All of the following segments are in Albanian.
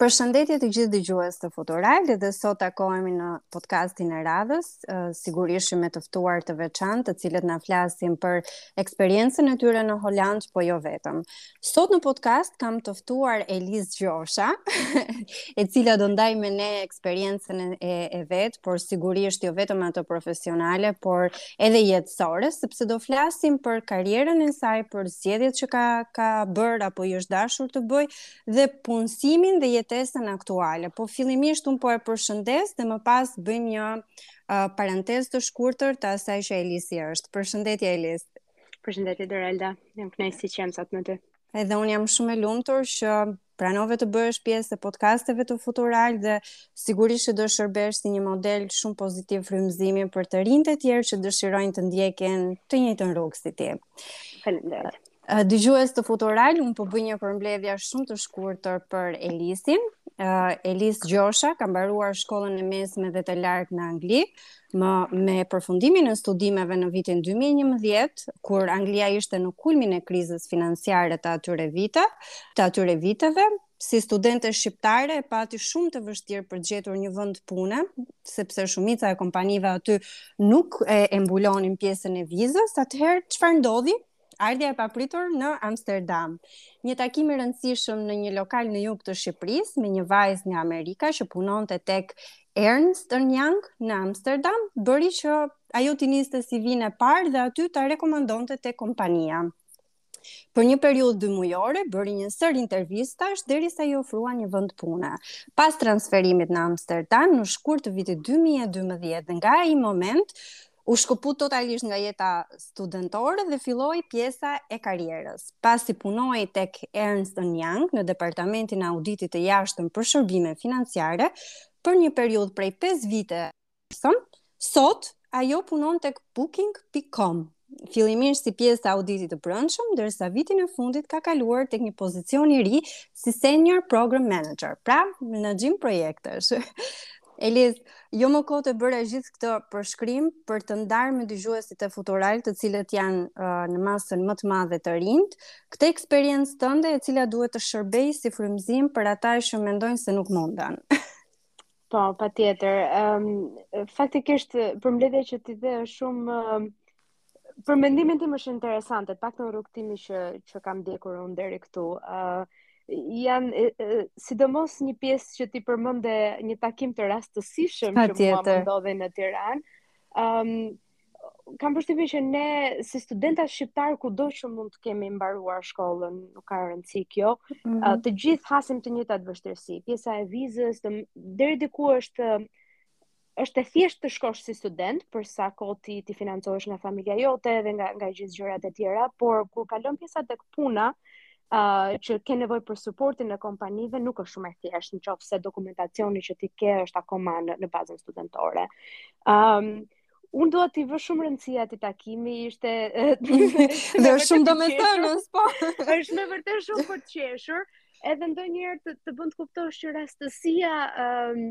Përshëndetje të gjithë dëgjues të Futural dhe sot takohemi në podcastin e radhës, sigurisht me të ftuar të veçantë, të cilët na flasin për eksperiencën e tyre në Holandë, po jo vetëm. Sot në podcast kam të ftuar Elis Gjosha, e cila do ndaj me ne eksperiencën e, e vet, por sigurisht jo vetëm ato profesionale, por edhe jetësore, sepse do flasim për karrierën e saj, për zgjedhjet që ka ka bër apo i është dashur të bëj dhe punësimin dhe jetesën aktuale. Po fillimisht un po e përshëndes dhe më pas bëjmë një uh, parantezë të shkurtër të asaj që Elisi është. Përshëndetje Elis. Përshëndetje Doralda. Kam kënaqësi që jam sot me ty. Edhe un jam shumë e lumtur që pranove të bëhesh pjesë e podcasteve të Futural dhe sigurisht që do shërbesh si një model shumë pozitiv frymëzimi për të rinjtë e tjerë që dëshirojnë të ndjekin të njëjtën rrugë si ti. Faleminderit. Dëgjues të Futural, unë po bëj një përmbledhje shumë të shkurtër për Elisin. Elis Gjosha ka mbaruar shkollën e mesme dhe të lartë në Angli, Më me përfundimin e studimeve në vitin 2011, kur Anglia ishte në kulmin e krizës financiare të atyre vite, të atyre viteve, si studente shqiptare e pati shumë të vështirë për të gjetur një vend pune, sepse shumica e kompanive aty nuk e, e mbulonin pjesën e vizës, atëherë çfarë ndodhi? Ardhja e papritur në Amsterdam. Një takim i rëndësishëm në një lokal në jug të Shqipërisë me një vajzë nga Amerika që punonte tek Ernst Young në Amsterdam bëri që ajo t'i niste CV-në e parë dhe aty ta rekomandonte te kompania. Për një periudhë dymujore, bëri një sër intervistash derisa i ofruan një vend pune. Pas transferimit në Amsterdam, në shkurt të vitit 2012 dhe nga ai moment, U shkëput totalisht nga jeta studentore dhe filloi pjesa e karrierës. Pasi punoi tek Ernst Young në departamentin e auditit të jashtëm për shërbime financiare për një periudhë prej 5 vitesh, ëm, sot ajo punon tek booking.com. Fillimisht si pjesë e auditit të brendshëm, ndërsa vitin e fundit ka kaluar tek një pozicion i ri si senior program manager, pra menaxhim projektesh. Elis, jo më kot e bëra gjithë këtë përshkrim për të ndarë me dëgjuesit e Futural, të cilët janë uh, në masën më të madhe të rinjt, këtë eksperiencë tënde e cila duhet të shërbejë si frymëzim për ata që mendojnë se nuk munden. po, patjetër. Ëm um, faktikisht përmbledhja që ti dhe është shumë um, për mendimin tim është interesante, pak të rrugëtimi që që kam ndjekur unë deri këtu. ë uh, janë sidomos një pjesë që ti përmende një takim të rastësishëm që mua më ndodhi në Tiranë. Ëm um, kam përshtypjen që ne si studenta shqiptar kudo që mund të kemi mbaruar shkollën, nuk ka rëndësi kjo, mm -hmm. uh, të gjithë hasim të njëjtat vështirësi. Pjesa e vizës deri diku është është e thjeshtë të shkosh si student për sa kohë ti ti financohesh nga familja jote dhe nga nga gjithë gjërat e tjera, por kur kalon pjesa tek puna, ë uh, që ke nevojë për suportin e kompanive nuk është shumë e thjeshtë, nëse dokumentacioni që ti ke është akoma në, në bazën studentore. Ëm um, Unë duhet t'i vë shumë rëndësi atij takimi, ishte dhe është shumë domethënës, po. Është me vërtet shumë për të qeshur, edhe ndonjëherë të të bën të kuptosh që rastësia ëm um,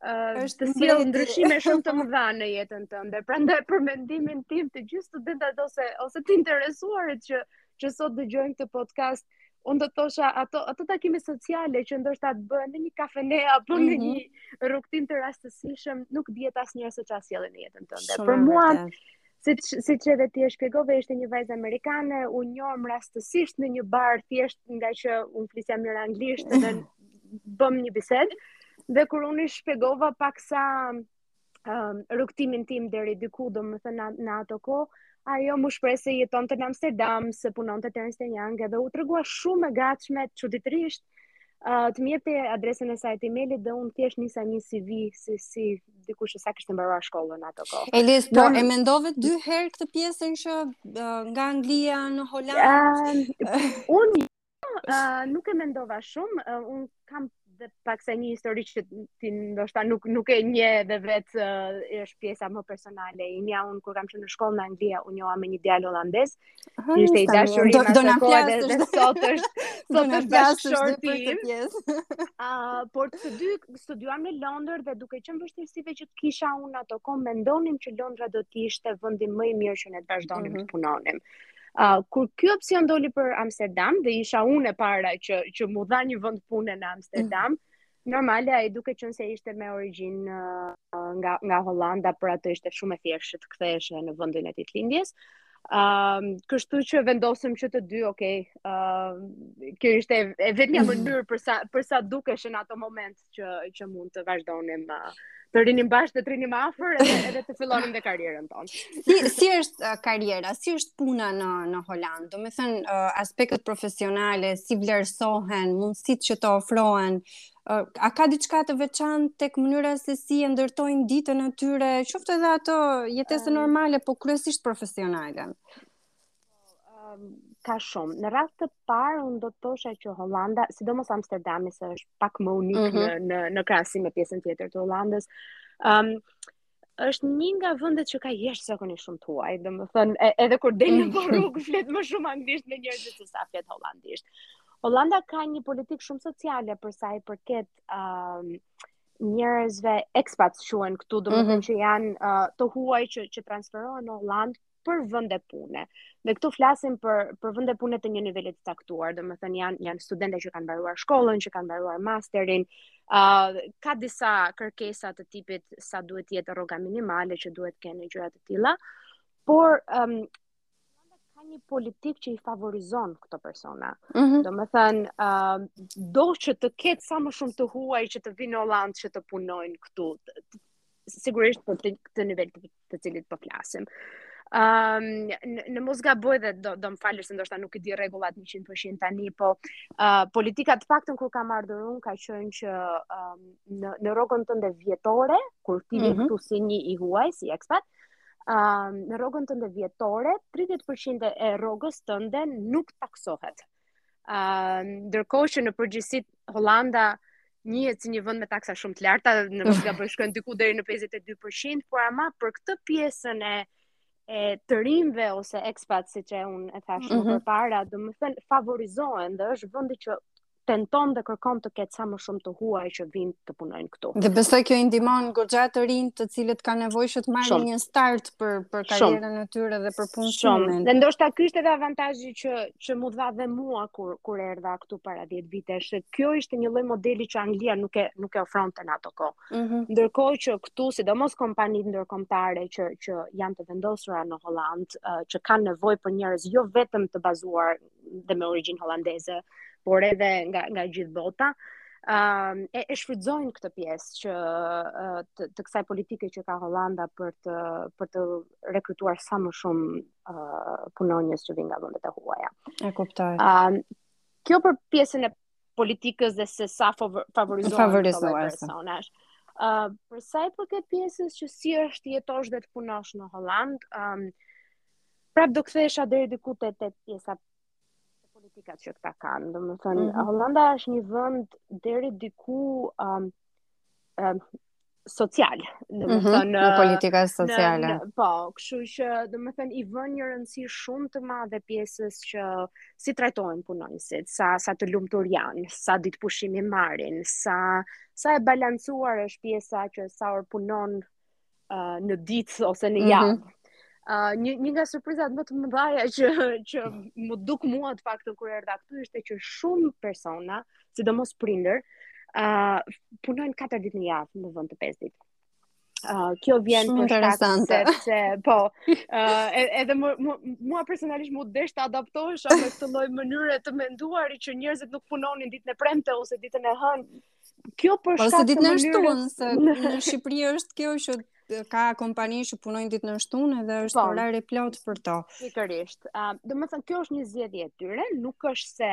uh, është të sjell ndryshime shumë të mëdha në jetën tënde. Prandaj për mendimin tim të gjithë studentët ose ose të interesuarit që që sot dëgjojnë këtë podcast, unë do të thosha ato ato takime sociale që ndoshta të bëhen në një kafene apo në mhm. një rrugëtim të rastësishëm, nuk dihet asnjëherë se çfarë sjellin në jetën tënde. Për mua Si siç edhe ti e shpjegove, ishte një vajzë amerikane, u njohëm rastësisht në një bar thjesht ngaqë unë flisja mirë anglisht dhe bëmë një bisedë. Dhe kur unë i shpjegova paksa um, rrugëtimin tim deri diku, domethënë në ato kohë, ajo m'u shpreh se jetonte në Amsterdam, se punonte te Ernst Young, edhe u tregua shumë e gatshme, çuditërisht, Uh, të më jepte adresën e saj të e-mailit dhe unë thjesht nisa një CV si, si dikush që sa kishte mbaruar shkollën ato kohë. Elis, po e mendove dy herë këtë pjesën që uh, nga Anglia në Holandë? Uh, unë uh, nuk e mendova shumë, uh, unë kam dhe paksa një histori që ti ndoshta nuk nuk e njeh dhe vetë uh, është pjesa më personale e imja. Unë kur kam qenë në shkollë në Angli, u njoha me një djalë holandez. Hënë, ishte i dashuri do, do na flasësh dhe sot është sot është bashkëshorti im. Ah, por të dy studiuam në Londër dhe duke qenë vështirësive që të kisha unë ato kohë mendonim që Londra do të ishte vendi më i mirë që ne të vazhdonim mm -hmm. të punonim. Uh, kur ky opsion doli për Amsterdam dhe isha unë e para që që m'u dha një vend pune në Amsterdam, mm -hmm. Normale ai duke qenë se ishte me origjinë uh, nga nga Holanda, për atë ishte shumë e thjeshtë që të ktheheshe në vendin e tij të lindjes. Ëm, ehm, uh, kështu që vendosëm që të dy, ok. Ëm, ehm, uh, kjo ishte e vetmja mënyrë për sa për sa dukeshe në atë moment që që mund të vazhdonim uh, të rrinim bashkë, të rrinim afër edhe, edhe të fillonim dhe karrierën tonë. si si është uh, karriera, si është puna në në Holandë? Domethënë uh, aspektet profesionale, si vlerësohen, mundësitë që të ofrohen, uh, a ka diçka të veçantë tek mënyra se si e ndërtojnë ditën e tyre, qoftë edhe ato jetese uh, normale, po kryesisht profesionale? ka shumë. Në radhë të parë unë do të thosha që Holanda, sidomos Amsterdami se është pak më unik mm -hmm. në në krahasim me pjesën tjetër të Holandës. Ëm um, është një nga vendet që ka jashtëzakonisht shumë të huaj, domethënë edhe kur del në mhm. rrugë flet më shumë anglisht me njerëzit se sa flet holandisht. Holanda ka një politikë shumë sociale për sa i përket ëm um, njerëzve expats quhen këtu, domethënë mm -hmm. që janë uh, të huaj që që transferohen në Holandë për vende pune. Dhe këtu flasim për për vende pune të një niveli të caktuar, domethënë janë janë studentë që kanë mbaruar shkollën, që kanë mbaruar masterin. ë uh, ka disa kërkesa të tipit sa duhet të jetë rroga minimale që duhet të kenë gjëra të tilla. Por ë um, ka një politikë që i favorizon këto persona. Mm -hmm. Domethënë, uh, do që të ketë sa më shumë të huaj që të vijnë në Hollandë që të punojnë këtu, sigurisht për të, këtë nivel të të cilit po flasim. Um, në, në mos gaboj dhe do, do më falni se ndoshta nuk i di rregullat 100% tani, po uh, politika të paktën kur kam ardhur unë ka qënë që um, në, në rrogën tënde vjetore, kur ti vjen mm -hmm. këtu si një i huaj, si ekspat, um, në rrogën tënde vjetore, 30% e rrogës tënde nuk taksohet. Uh, ndërkohë që në përgjithësi Holanda njihet si një vend me taksa shumë të larta, në mos gaboj shkon diku deri në 52%, por ama për këtë pjesën e e të rinjve ose expat siç edhe unë e thashë më mm -hmm. përpara, domethënë favorizohen dhe është vendi që tenton dhe kërkon të ketë sa më shumë të huaj që vijnë të punojnë këtu. Dhe besoj kjo i ndihmon goxha të rinjtë të cilët kanë nevojë që të marrin një start për për karrierën e tyre dhe për punën. Shumë. Dhe ndoshta ky është edhe avantazhi që që m'u dha dhe mua kur kur erdha këtu para 10 vitesh. Kjo ishte një lloj modeli që Anglia nuk e nuk e ofronte në atë kohë. Mm -hmm. Ndërkohë që këtu sidomos kompanitë ndërkombëtare që që janë të vendosura në Holandë, uh, që kanë nevojë për njerëz jo vetëm të bazuar dhe me origjinë holandeze, por edhe nga nga gjithë bota, um, e, e shfrytëzojnë këtë pjesë që uh, të, të kësaj politike që ka Holanda për të për të rekrutuar sa më shumë uh, punonjës që vijnë nga vendet e huaja. E kuptoj. Ëm uh, kjo për pjesën e politikës dhe se sa favorizohen favorizohen personat. Ë uh, për sa i përket pjesës që si është të jetosh dhe të punosh në Holandë, ëm um, prap do kthehesha deri diku te te pjesa te politikat që këta kanë. Domethënë, mm -hmm. Holanda është një vend deri diku um, um, social, domethënë mhm... Mm -hmm. politika sociale. Në, në, po, kështu që, domethënë, i vënë një rëndësi shumë të madhe pjesës që si trajtohen punonjësit, sa, sa të lumtur janë, sa ditë pushimi marrin, sa, sa e balancuar është pjesa që sa orë punon uh, në ditë ose në mhm. javë. Mm -hmm. Uh, një, një nga surprizat më të mëdha që, që m'u duk mua në fakt kur erdha këtu ishte që shumë persona, sidomos prindër, uh, punojnë 4 ditë në javë në vend të 5 ditë. Uh, kjo vjen për shkak se se po uh, edhe mua mu, mu, personalisht m'u desh të adaptohesha me këtë lloj mënyre të menduari që njerëzit nuk punonin ditën e premte ose ditën e hënë Kjo për po, shkak të mënyrës se në Shqipëri është kjo që ka kompani që punojnë ditën e shtunë dhe është po. orar i plotë për to. Pikërisht. Ëm, uh, domethënë kjo është një zgjedhje e tyre, nuk është se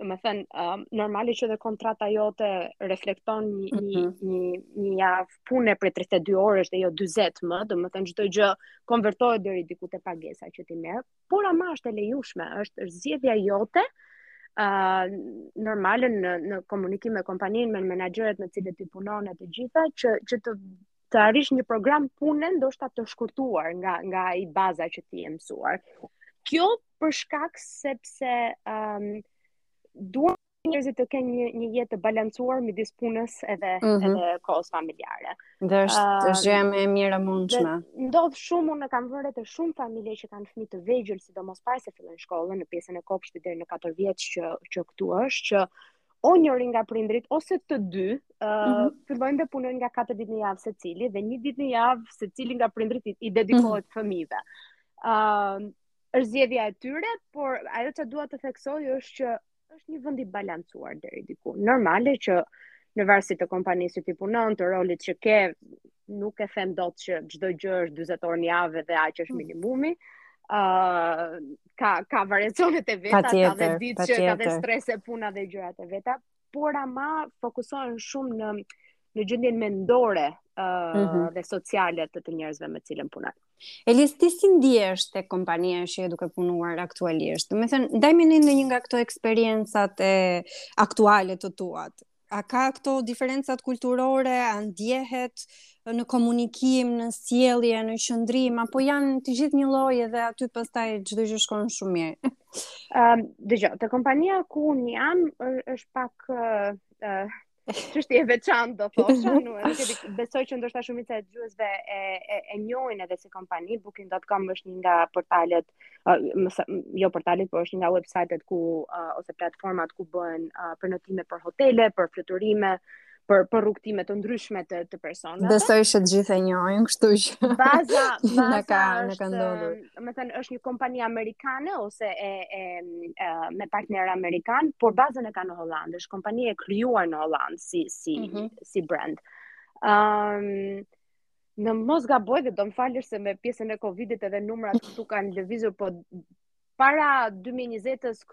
domethënë um, normalisht edhe kontrata jote reflekton një mm -hmm. një një javë pune prej 32 orësh dhe jo 40 më, domethënë çdo gjë konvertohet deri diku te pagesa që ti merr. por ama është e lejueshme, është është zgjedhja jote uh, normale në në komunikim me kompaninë, me menaxherët me të cilët ti punon e të gjitha që që të të arrish një program pune ndoshta të shkurtuar nga nga ai baza që ti je mësuar. Kjo për shkak sepse ëm um, duan njerëzit të kenë një një jetë të balancuar midis punës edhe mm -hmm. edhe kohës familjare. Dhe është uh, është gjëja më e mirë e mundshme. Ndodh shumë unë kam vënë re te shumë familje që kanë fëmijë të vegjël, sidomos para se të fillojnë shkollën në pjesën e kopshtit deri në 4 vjeç që që këtu është që o njëri nga prindërit ose të dy uh, mm -hmm. fillojnë të punojnë nga 4 ditë në javë secili dhe një ditë në javë secili nga prindërit i, i dedikohet mm -hmm. fëmijëve. Ëm uh, është zgjedhja e tyre, por ajo që dua të theksoj është që është një vend i balancuar deri diku. Normale që në varësi të kompanisë që ti punon, të rolit që ke, nuk e them dot që çdo gjë është 40 orë në javë dhe aq është mm. minimumi. ë uh, ka ka variacionet e veta, patjetër, ka dhe ditë që ka dhe strese puna dhe gjërat e veta, por ama fokusohen shumë në në gjendjen mendore uh, mm -hmm. dhe sociale të të njerëzve me të cilët punojnë. Elis, ti si ndihesh te kompania që je duke punuar aktualisht? Domethënë, ndaj me ne një nga këto eksperiencat e aktuale të tuat. A ka këto diferencat kulturore, a ndjehet në komunikim, në sjellje, në qëndrim, apo janë të gjithë një lloj edhe aty pastaj çdo gjë shkon shumë mirë. Ëm, um, dëgjo, te kompania ku unë jam është pak uh, çështje e veçantë do thosha, nuk e di, besoj që ndoshta shumica e dëgjuesve e e, e njohin edhe si kompani, booking.com është një nga portalet, uh, më, jo portalet, por është një nga websajtet ku uh, ose platformat ku bëhen uh, prenotime për hotele, për fluturime, për për rrugëtime të ndryshme të të personave. Besoj se të gjithë e njohin, kështu që baza baza ka në ka ndodhur. domethënë është një kompani amerikane ose e e, e me partner amerikan, por bazën e ka në Hollandë, është kompani e krijuar në Hollandë si si mm -hmm. si brand. Ëm um, në mos gaboj dhe do më falësh se me pjesën e Covidit edhe numrat këtu kanë lëvizur, po para 2020-s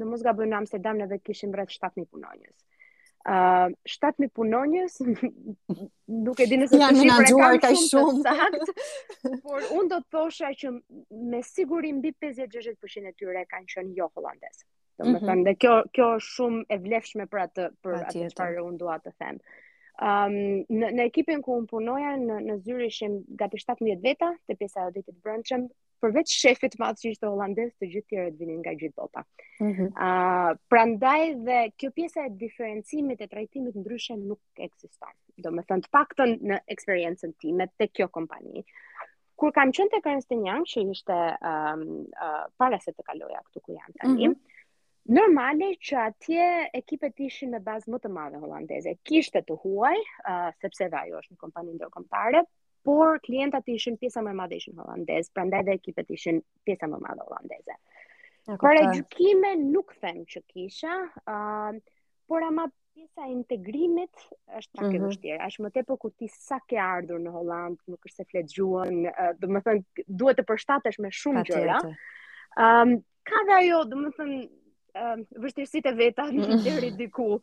në mos gaboj në Amsterdam ne kishim rreth 7000 punonjës. Uh, 7.000 punonjës, nuk e di nëse këtë shifër e kam shumë, ka shumë. të saktë, por unë do të thosha që me siguri mbi 50-60% e tyre kanë qenë jo holandezë. Domethënë mhm., dhe kjo, kjo është shumë e vlefshme për atë, për atë çfarë unë dua të them. Um, në, në ekipin ku unë punoja, në, në zyrë ishim gati 17 veta, te pjesa e auditit të brendshëm, përveç shefit të madh që ishte holandez, të gjithë tjerët vinin nga gjithë bota. Ëh, mm -hmm. uh, prandaj dhe kjo pjesa e diferencimit e trajtimit ndryshe nuk ekziston. Domethënë, të paktën në eksperiencën time te kjo kompani. Kur kam qenë tek Ernst Young, që ishte ëh um, uh, para se të kaloja këtu ku jam tani, mm -hmm. Normale që atje ekipet ishin me bazë më të madhe holandeze. Kishte të huaj, uh, sepse dhe ajo është një kompani ndërkombëtare, por klientat ishin pjesa më e madhe ishin holandezë, prandaj dhe ekipet ishin pjesa më e madhe holandeze. Paragjykime nuk them që kisha, uh, por ama pjesa e integrimit është pak e mhm. vështirë. Është më tepër kur ti sa ke ardhur në Holland, nuk është se flet gjuhën, uh, domethënë duhet të përshtatesh me shumë gjëra. Ëm um, ka dhe ajo, domethënë, uh, vështirësitë e veta në mm. deri diku.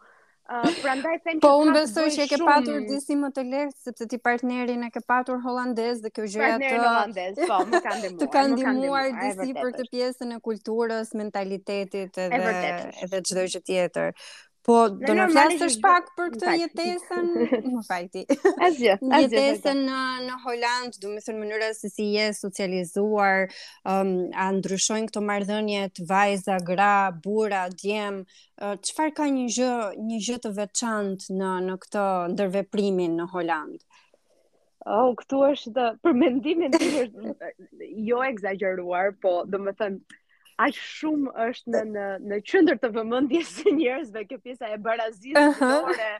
Uh, prandaj them po, që unë besoj që e ke patur disi më të lehtë, sepse ti partnerin e ke patur holandez dhe kjo gjëja të ka... Partnerin holandez, po, më ka ndihmuar. Të ka ndihmuar disi për këtë pjesën e kulturës, mentalitetit edhe, edhe çdo gjë tjetër. Po, do na flasësh pak për këtë jetesën, më fal ti. Asgjë, asgjë. Jetesën në në Holand, domethënë mënyra se si je socializuar, um, a ndryshojnë këto marrëdhëniet vajza, gra, burra, djem, çfarë uh, ka një gjë, një gjë të veçantë në në këtë ndërveprimin në Holand? Oh, këtu është për mendimin tim është jo ekzagjeruar, po domethënë aq shumë është në në në qendër të vëmendjes së njerëzve kjo pjesa e barazisë uh -huh. gjinore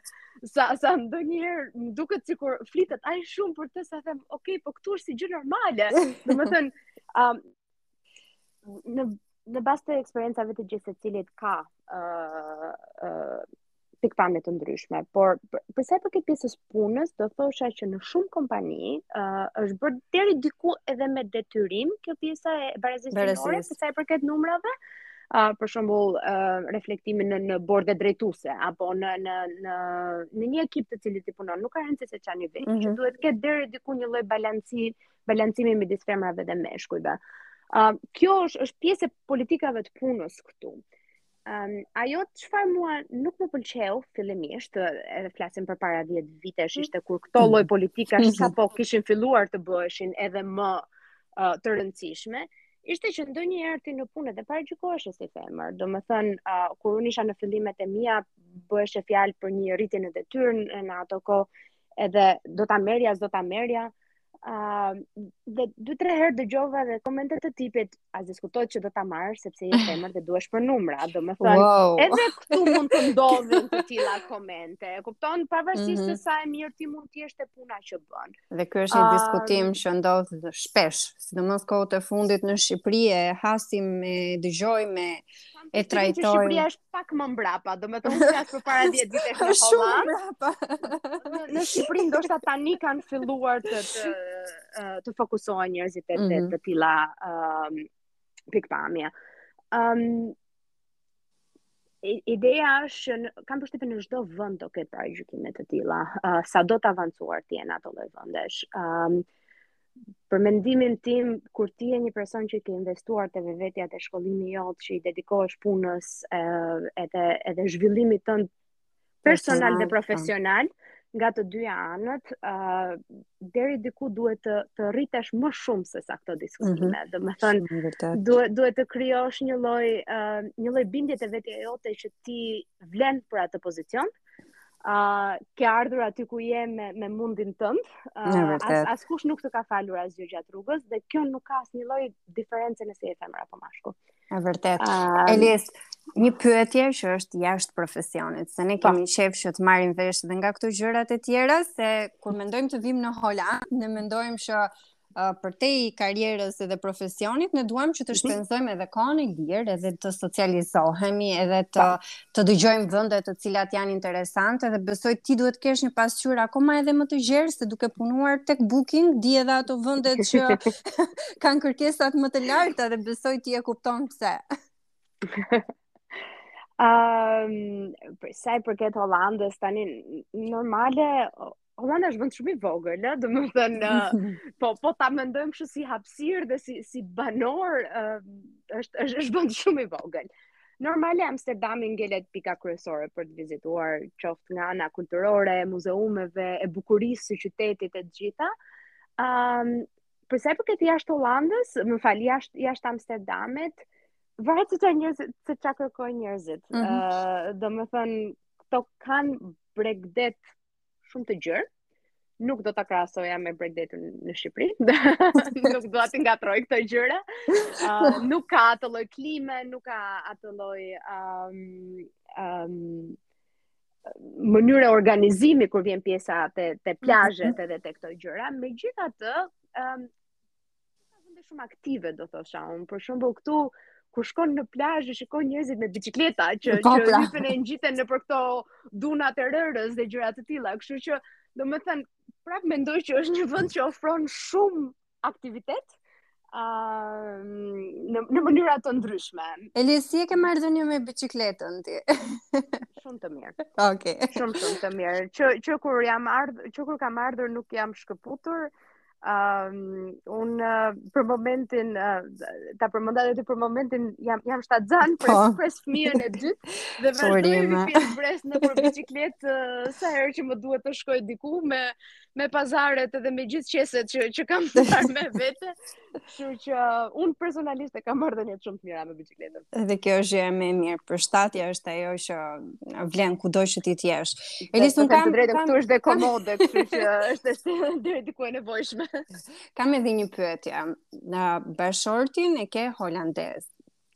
sa sa ndonjëherë më duket sikur flitet aq shumë për të sa them, ok, po këtu është si gjë normale. Domethënë, um, në në bazë të eksperiencave të gjithë secilit ka ë uh, ë uh, pikpamje të ndryshme, por për sa i përket pjesës punës, do thosha që në shumë kompani ë uh, është bërë deri diku edhe me detyrim kjo pjesa e barazisë për sa i përket numrave, uh, për shembull uh, reflektimin në në borde drejtuese apo në në në në një ekip të cilit ti punon, nuk ka rëndësi se ça ti je, mm -hmm. që duhet të ketë deri diku një lloj balanci balancimi midis femrave dhe meshkujve. Uh, kjo është është pjesë e politikave të punës këtu. Um, ajo çfarë mua nuk më pëlqeu fillimisht, edhe flasim përpara 10 vitesh mm. ishte kur këto lloj politika mm. sapo kishin filluar të bëheshin edhe më uh, të rëndësishme, ishte që ndonjëherë ti në punë edhe paragjykoheshe si femër. Domethënë, uh, kur unë isha në fillimet e mia, bëheshe fjalë për një rritje në detyrë në ato kohë edhe do ta merrja, s'do ta merrja. Uh, dhe dy tre herë dëgjova dhe komente të tipit as diskutohet që do ta marrësh sepse je femër dhe duhesh për numra, domethënë. Wow. Edhe këtu mund të ndodhin të tilla komente. E kupton pavarësisht mm -hmm. se sa e mirë ti mund të jesh te puna që bën. Dhe ky është një uh, diskutim që ndodh shpesh, sidomos kohët e fundit në Shqipëri e hasim, e dëgjojmë, e trajtojmë. Shqipëria është pak më mbrapa, domethënë unë flas përpara 10 vitesh në Holandë. Shumë mbrapa. në, në Shqipëri, ndoshta tani kanë filluar të, të, të fokusohen njerëzit te të, mhm. të tilla um, pikëpamje. Um, ideja është që kam përshtypjen në çdo vend do ketë paragjykime të tilla, uh, sado të avancuar të jenë ato lloj vendesh. Ëm um, për mendimin tim, kur ti je një person që ke investuar te vetja te shkollimi jot, që i dedikohesh punës, edhe edhe, edhe zhvillimit tënd personal, dhe po. profesional, nga të dyja anët, ë uh, deri diku duhet të të rritesh më shumë se sa këto diskutime. Mm -hmm. Domethënë duhet duhet të krijosh një lloj ë uh, një lloj bindje te vetja jote që ti vlen për atë pozicion. Mm a uh, ke ardhur aty ku je me me mundin tënd uh, as askush nuk të ka falur asgjë gjatë rrugës dhe kjo nuk ka asnjë lloj diference nëse je femër apo mashkull e vërtet uh, Elis një pyetje që është jashtë profesionit, se ne po. kemi qejf që të marrim vesh dhe nga këto gjërat e tjera, se kur mendojmë të vijmë në Holandë, ne mendojmë që uh, përtej karrierës dhe profesionit, ne duam që të mhm. shpenzojmë edhe kohën e lirë, edhe të socializohemi, edhe të të dëgjojmë vende të cilat janë interesante dhe besoj ti duhet të kesh një pasqyrë akoma edhe më të gjerë se duke punuar tek Booking, di edhe ato vendet që kanë kërkesat më të larta dhe besoj ti e kupton pse. Um, sa i përket Holandës, tani normale Holanda është vend shumë i vogël, ë, domethënë ë, po po ta mendojmë kështu si hapësirë dhe si si banor, ë, është është është vend shumë i vogël. Normale Amsterdami ngelet pika kryesore për të vizituar, qoftë nga ana kulturore, e muzeumeve, e bukurisë së qytetit e të gjitha. Ëm, për sa i përket jashtë Holandës, më fal, jashtë jashtë Amsterdamit, varet se çfarë njerëzit, se çfarë kërkojnë njerëzit. Ë, Mhm. domethënë këto kanë bregdet shumë të gjërë, nuk do ta krahasoja me bregdetin në Shqipëri. nuk doja t'i ngatërroj këto gjëra. Uh, nuk ka atë lloj klime, nuk ka atë lloj um, um, mënyre organizimi kur vjen pjesa te te plazhet edhe te këto gjëra. Megjithatë, um, Shumë aktive, do thosha unë. Për shembull këtu kur shkon në plazh e shikon njerëzit me biçikleta që po, që pra. hipin e ngjiten nëpër këto dunat e rërës dhe gjëra të tilla. Kështu që, domethënë, prap mendoj që është një vend që ofron shumë aktivitet ë uh, në në mënyra të ndryshme. Eli si e ke marrëdhënien me biçikletën ti? shumë të mirë. Okej. Okay. Shumë shumë të mirë. Që që kur jam ardhur, që kur kam ardhur nuk jam shkëputur. Um, unë uh, për momentin uh, ta përmenda dhe ty, për momentin jam jam shtatzënë, po. pres fëmijën e dytë dhe vazhdoj të hipi e zbres nëpër biçikletë uh, sa herë që më duhet të shkoj diku me me pazaret edhe me gjithë qeset që që kam marrë me vete. Kështu që unë personalisht i kam marrëdhëniet shumë të mira me biçikletën. Edhe kjo është gjëja më e mirë. Përshtatja është ajo që vlen kudo që ti të jesh. Eli, s'po, ke të drejtë këtu është dhe komode, kështu që është është deri diku e nevojshme. Kam edhe një pyetje. Ti bashkëshortin e ke holandez.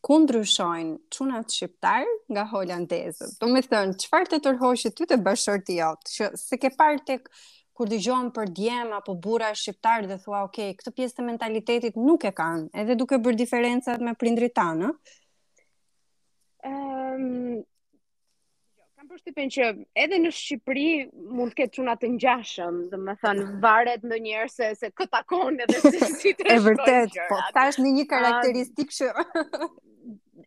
ku ndryshojnë çunat shqiptarë nga holandezët. Domethënë, çfarë të tërhoqi ty te bashkëshorti jot, që s'e ke parë te kur dëgjon për djem apo burra shqiptarë dhe thua ok, këtë pjesë të mentalitetit nuk e kanë, edhe duke bërë diferencat me prindrit tanë. Ëm um, Kam përshtypjen që edhe në Shqipëri mund të ketë çuna të ngjashëm, domethënë varet ndonjëherë se se kë takon edhe se si të E vërtet, po pra, në një ah, karakteristikë që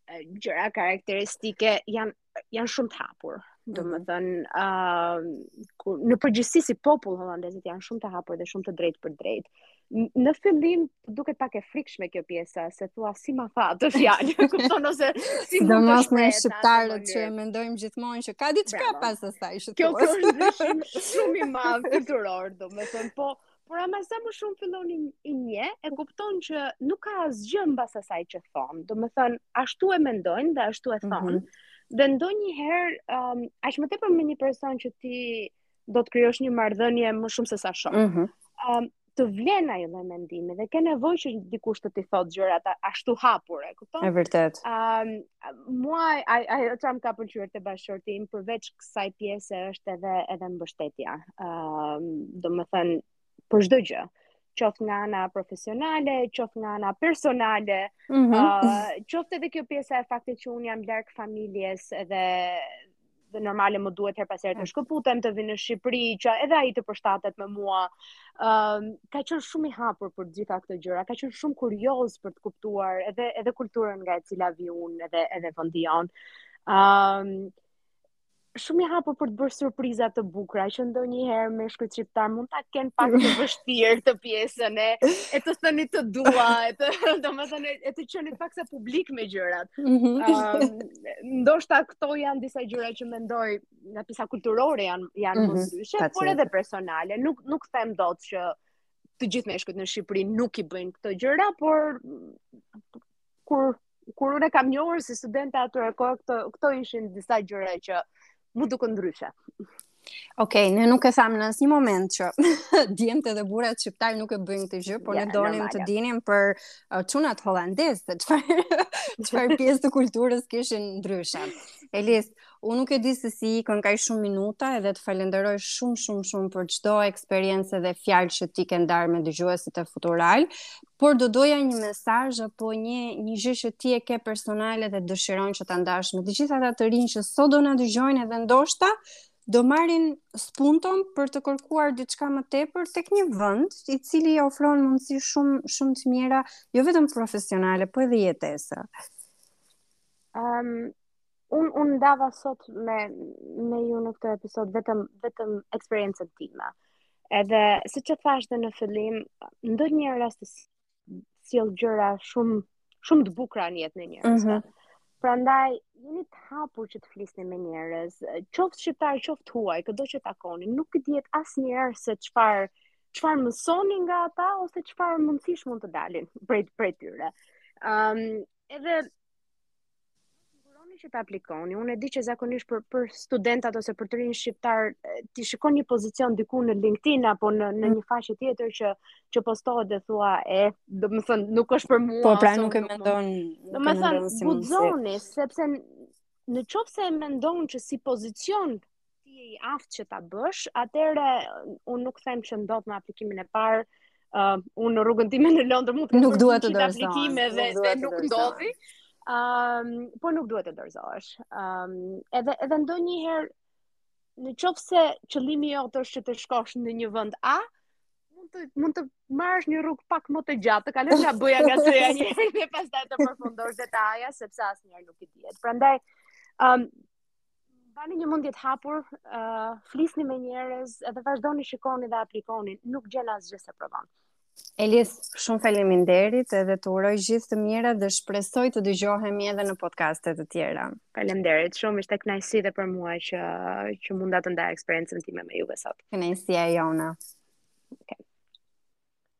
gjëra karakteristike janë janë shumë të hapur. Mhm. Domethënë, uh, në përgjithësi si popull holandezët janë shumë të hapur dhe shumë të drejtpërdrejtë. Në fillim të duket pak e frikshme kjo pjesa, se thua si ma tha atë fjalë, kupton ose si do të shpreh. Sidomos shqiptarët që e mendojmë gjithmonë që ka diçka pas asaj që kjo kjo është ndryshim shumë i madh kulturor, domethënë po Por ama sa më shumë fillon i, i njeh, e kupton që nuk ka asgjë mbas asaj që thonë. Domethënë, ashtu e mendojnë dhe ashtu e thonë. Mm -hmm. Dhe ndonjëherë, um, aq më tepër me një person që ti do të krijosh një marrëdhënie më shumë se sa shok. Ëm mm -hmm. um, të vlen ai lloj mendimi dhe ke nevojë që dikush të ti thotë gjërat ashtu hapur, e kupton? Është vërtet. Ëm um, mua ajo ajo çka më ka pëlqyer te bashkëshorti im përveç kësaj pjese është edhe edhe mbështetja. Ëm um, domethënë për çdo gjë qoftë nga ana profesionale, qoftë nga ana personale, mm -hmm. uh, qoftë edhe kjo pjesa e faktit që unë jam larg familjes edhe dhe normale më duhet her pas herë të mm. shkëputem të vij në Shqipëri, që edhe ai të përshtatet me mua. Ëm, um, ka qenë shumë i hapur për të gjitha këto gjëra, ka qenë shumë kurioz për të kuptuar edhe edhe kulturën nga e cila vij unë edhe edhe vendi jonë. Ëm, um, shumë i hapur për të bërë surpriza të bukura, që ndonjëherë meshkujt shqiptarë mund ta kenë pak të vështirë atë pjesën e e të thënit të dua, e të domethënë e të qenit pak sa publik me gjërat. Ëm mhm. um, ndoshta këto janë disa gjëra që mendoj nga pjesa kulturore janë janë mm -hmm. mosyshe, por edhe personale. Nuk nuk them dot që të gjithë meshkujt në Shqipëri nuk i bëjnë këto gjëra, por kur kur unë e kam njohur si studente atyre kohëve këto këto ishin disa gjëra që m'u dukën ndryshe. Ok, ne nuk e thamë në asnjë moment që djemtë dhe burrat shqiptarë nuk e bëjnë këtë gjë, por ja, ne donim të dinim për uh, çunat holandezë, se çfarë, çfarë pjesë të kulturës kishin ndryshe. Elis, Unë nuk e di se si ikën kaq shumë minuta edhe të falenderoj shumë shumë shumë për çdo eksperiencë dhe fjalë që ti ke ndarë me dëgjuesit e Futural, por do doja një mesazh apo një një gjë që ti e ke personale dhe dëshiron që ta ndash me të gjithë ata të rinj që sot do na dëgjojnë edhe ndoshta do marrin spunton për të kërkuar diçka më tepër tek një vend i cili ofron mundësi shumë shumë të mira, jo vetëm profesionale, por edhe jetese. Ëm um, unë unë ndava sot me me ju në këtë episod vetëm vetëm eksperiencën time. Edhe siç thashë dhe në fillim, ndonjëherë rasti sjell gjëra shumë shumë të bukura në jetën e njerëzve. Mm -hmm. Prandaj jeni të hapur që të flisni me njerëz, qoftë shqiptarë, qoftë të huaj, këdo që takoni, nuk e dini asnjëherë se çfarë çfarë mësoni nga ata ose çfarë mundësish mund të dalin prej prej tyre. Ëm um, Edhe guxoni që të aplikoni. Unë e di që zakonisht për për studentët ose për të rinj shqiptarë ti shikon një pozicion diku në LinkedIn apo në në një faqe tjetër që që postohet dhe thua e, domethënë nuk është për mua. Po pra nuk e mendon. Domethënë guxoni sepse në qoftë se e mendon që si pozicion ti je i aftë që ta bësh, atëherë unë nuk them që ndodh me aplikimin e parë, uh, unë në rrugën time në Londër mund të nuk duhet të dorëzosh aplikime dhe nuk, dhe nuk ndodhi. Um, po nuk duhet të dorëzohesh. Um, edhe edhe ndonjëherë në qoftë se qëllimi jot është që të shkosh në një vend A, mund të mund të marrësh një rrugë pak më të gjatë, të kalosh nga B-ja nga C-ja një herë dhe pastaj të përfundosh te A-ja sepse asnjëherë nuk i dihet. Prandaj, um, Mbani një mendje të hapur, uh, flisni me njerëz, edhe vazhdoni shikoni dhe aplikoni, nuk të gjen asgjë se provon. Elis, shumë faleminderit edhe të uroj gjithë të mirat dhe shpresoj të dëgjohemi edhe në podcaste të tjera. Faleminderit, shumë ishte kënaqësi dhe për mua që që munda të ndaj eksperiencën time me juve sot. Kënaqësia e jona. Okay.